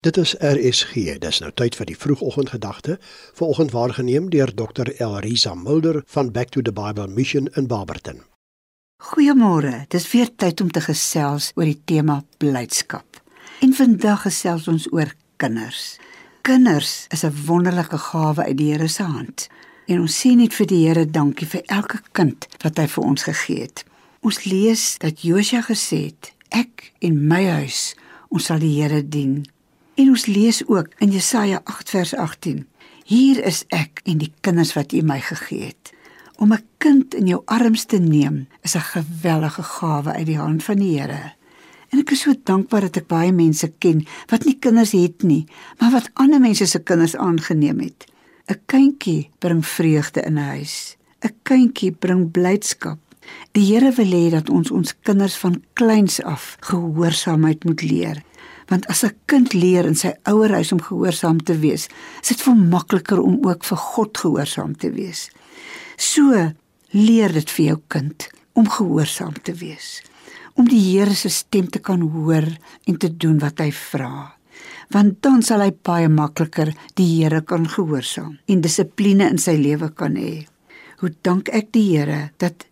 Dit is RSG. Dis nou tyd vir die vroegoggendgedagte, vanoggend waargeneem deur Dr. Elrisa Mulder van Back to the Bible Mission in Barberton. Goeiemôre. Dis weer tyd om te gesels oor die tema blydskap. En vandag gesels ons oor kinders. Kinders is 'n wonderlike gawe uit die Here se hand. En ons sê net vir die Here dankie vir elke kind wat hy vir ons gegee het. Ons lees dat Josua gesê het: "Ek en my huis, ons sal die Here dien." En ons lees ook in Jesaja 8 vers 18: Hier is ek en die kinders wat U my gegee het. Om 'n kind in jou arms te neem is 'n gewellige gawe uit die hand van die Here. En ek is so dankbaar dat ek baie mense ken wat nie kinders het nie, maar wat ander mense se kinders aangeneem het. 'n Kindjie bring vreugde in 'n huis. 'n Kindjie bring blydskap. Die Here wil hê dat ons ons kinders van kleins af gehoorsaamheid moet leer want as 'n kind leer in sy ouerhuis om gehoorsaam te wees, is dit vir makliker om ook vir God gehoorsaam te wees. So leer dit vir jou kind om gehoorsaam te wees, om die Here se stem te kan hoor en te doen wat hy vra. Want dan sal hy baie makliker die Here kan gehoorsaam en dissipline in sy lewe kan hê. Hoe dank ek die Here dat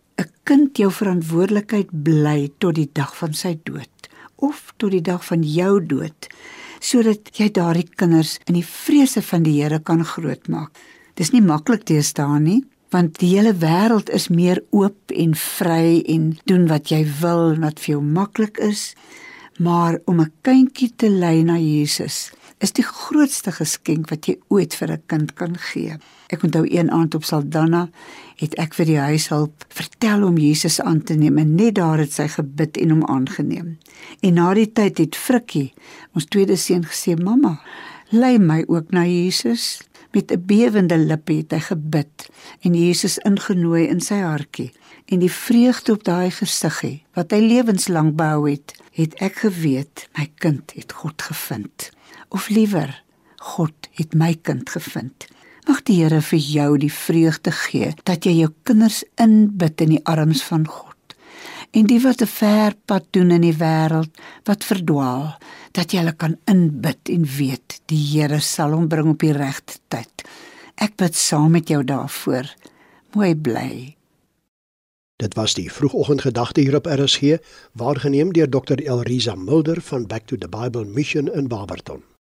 kind jou verantwoordelikheid bly tot die dag van sy dood of tot die dag van jou dood sodat jy daardie kinders in die vrese van die Here kan grootmaak. Dis nie maklik teestaan nie, want die hele wêreld is meer oop en vry en doen wat jy wil en wat vir jou maklik is, maar om 'n kindjie te lei na Jesus is die grootste geskenk wat jy ooit vir 'n kind kan gee. Ek onthou een aand op Saldanha het ek vir die huishulp vertel om Jesus aan te neem en net daar het sy gebid en hom aangeneem. En na die tyd het Frikkie, ons tweede seun gesê, "Mamma, lei my ook na Jesus." Met 'n bewende lippe het hy gebid en Jesus ingenooi in sy hartjie. En die vreugde op daai gesiggie wat hy lewenslank behou het, het ek geweet my kind het God gevind of liewer God het my kind gevind. Mag die Here vir jou die vreugde gee dat jy jou kinders inbid in die arms van God. En die wat 'n ver pad doen in die wêreld, wat verdwaal, dat jy hulle kan inbid en weet die Here sal hom bring op die regte tyd. Ek bid saam met jou daarvoor. Mooi bly. Dit was die vroegoggendgedagte hier op RSG, waargeneem deur Dr. Elrisa Mulder van Back to the Bible Mission in Barberton.